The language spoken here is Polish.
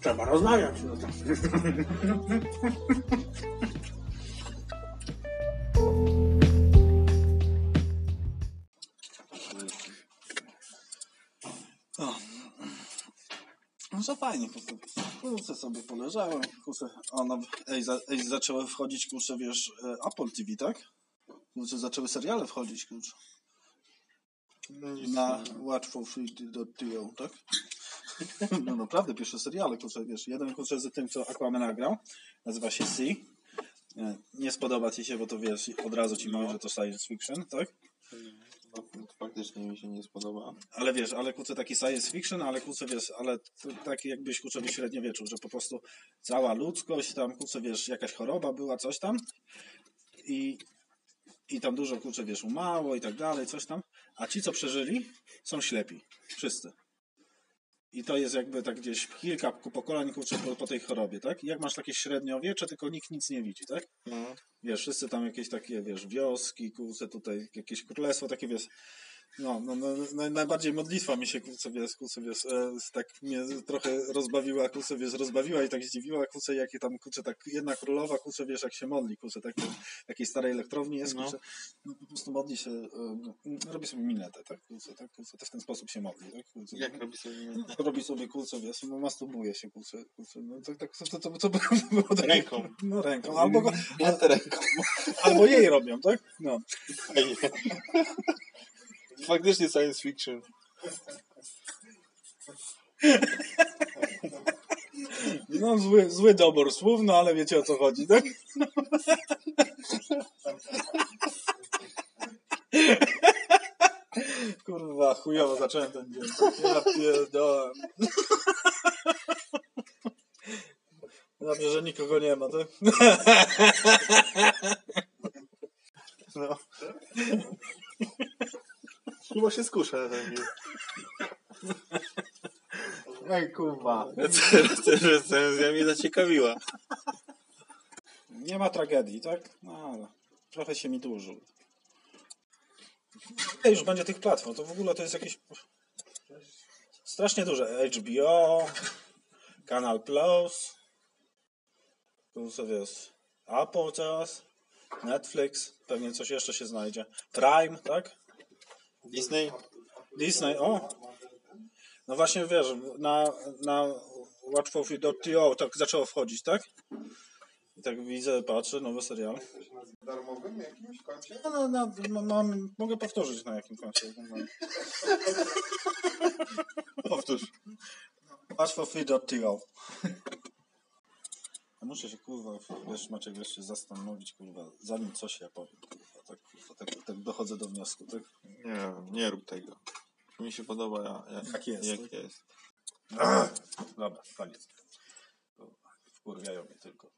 trzeba rozmawiać. No tak. No to fajnie, kurczę. Kurczę sobie poleżałem, kurczę. Ona, ej, za, ej, zaczęły wchodzić, kurczę, wiesz, e, Apple TV, tak? Kurczę, zaczęły seriale wchodzić, kurczę. Na watchforfree.to, tak? No naprawdę, pierwsze seriale, kurczę, wiesz. Jeden, kurczę, z tym, co Aquaman nagrał, nazywa się Sea. E, Nie spodoba ci się, bo to wiesz, od razu ci mówię, że to science fiction, tak? No, faktycznie mi się nie spodoba. Ale wiesz, ale kurczę taki science fiction, ale kurczę wiesz, ale taki jakbyś kurczę w średniowieczu, że po prostu cała ludzkość, tam kurczę wiesz, jakaś choroba była, coś tam i, i tam dużo kurczę wiesz, umarło i tak dalej, coś tam, a ci co przeżyli są ślepi, wszyscy. I to jest jakby tak gdzieś kilka pokoleń kurczę po, po tej chorobie, tak? Jak masz takie średniowiecze, tylko nikt nic nie widzi, tak? No. Wiesz, wszyscy tam jakieś takie, wiesz, wioski, kurczę, tutaj jakieś królestwo, takie, wiesz, no, no, no, no najbardziej modlitwa mi się, kurczę, wiesz, e, tak mnie trochę rozbawiła, kurczę, wiesz, rozbawiła i tak zdziwiła, kurczę, jakie tam, kurczę, tak jedna królowa, kurczę, wiesz, jak się modli, kurczę, tak w jakiejś starej elektrowni jest, No. kurczę, no, po prostu modli się, e, no, robi sobie minetę, tak, kurczę, tak, kurczę, to w ten sposób się modli, tak, kurczę, Jak robi sobie minetę? robi sobie kurczę, wiesz, no masturbuje się, kurczę, kurczę no tak, tak, to, to, to, było takie, Ręką. No ręką, albo, go- ręką. albo jej robią, tak, no. Faktycznie science fiction. No zły, zły dobór słów, no ale wiecie o co chodzi, tak? Kurwa, chujowo zacząłem ten dzień. Ja pierdolę. Dobrze, że nikogo nie ma, tak? No. Chyba się skuszę na ten Ej, kurwa. Recenzja mnie zaciekawiła. Nie ma tragedii, tak? No, ale trochę się mi dłużył. Ej, już będzie tych platform, to w ogóle to jest jakieś strasznie duże. HBO, Kanal Plus, tu sobie jest Apple teraz, Netflix, pewnie coś jeszcze się znajdzie. Prime, tak? Disney? Disney, o! No właśnie, wiesz, na, na watchforfree.to tak zaczęło wchodzić, tak? I tak widzę, patrzę, nowy serial. Darmowym jakimś koncie? No, no, no, ma- mam, mogę powtórzyć na jakim koncie. Powtórz. Watchforfree.to Ja muszę się, kurwa, wiesz, Maciek, wiesz, się zastanowić, kurwa, zanim coś ja powiem, kurwa, tak, kurwa, tak, tak dochodzę do wniosku, tak? Nie, nie rób tego. Mi się podoba jak, Jak jest, Jak tak? jest. Dobra, koniec. Wkurwiają mnie tylko.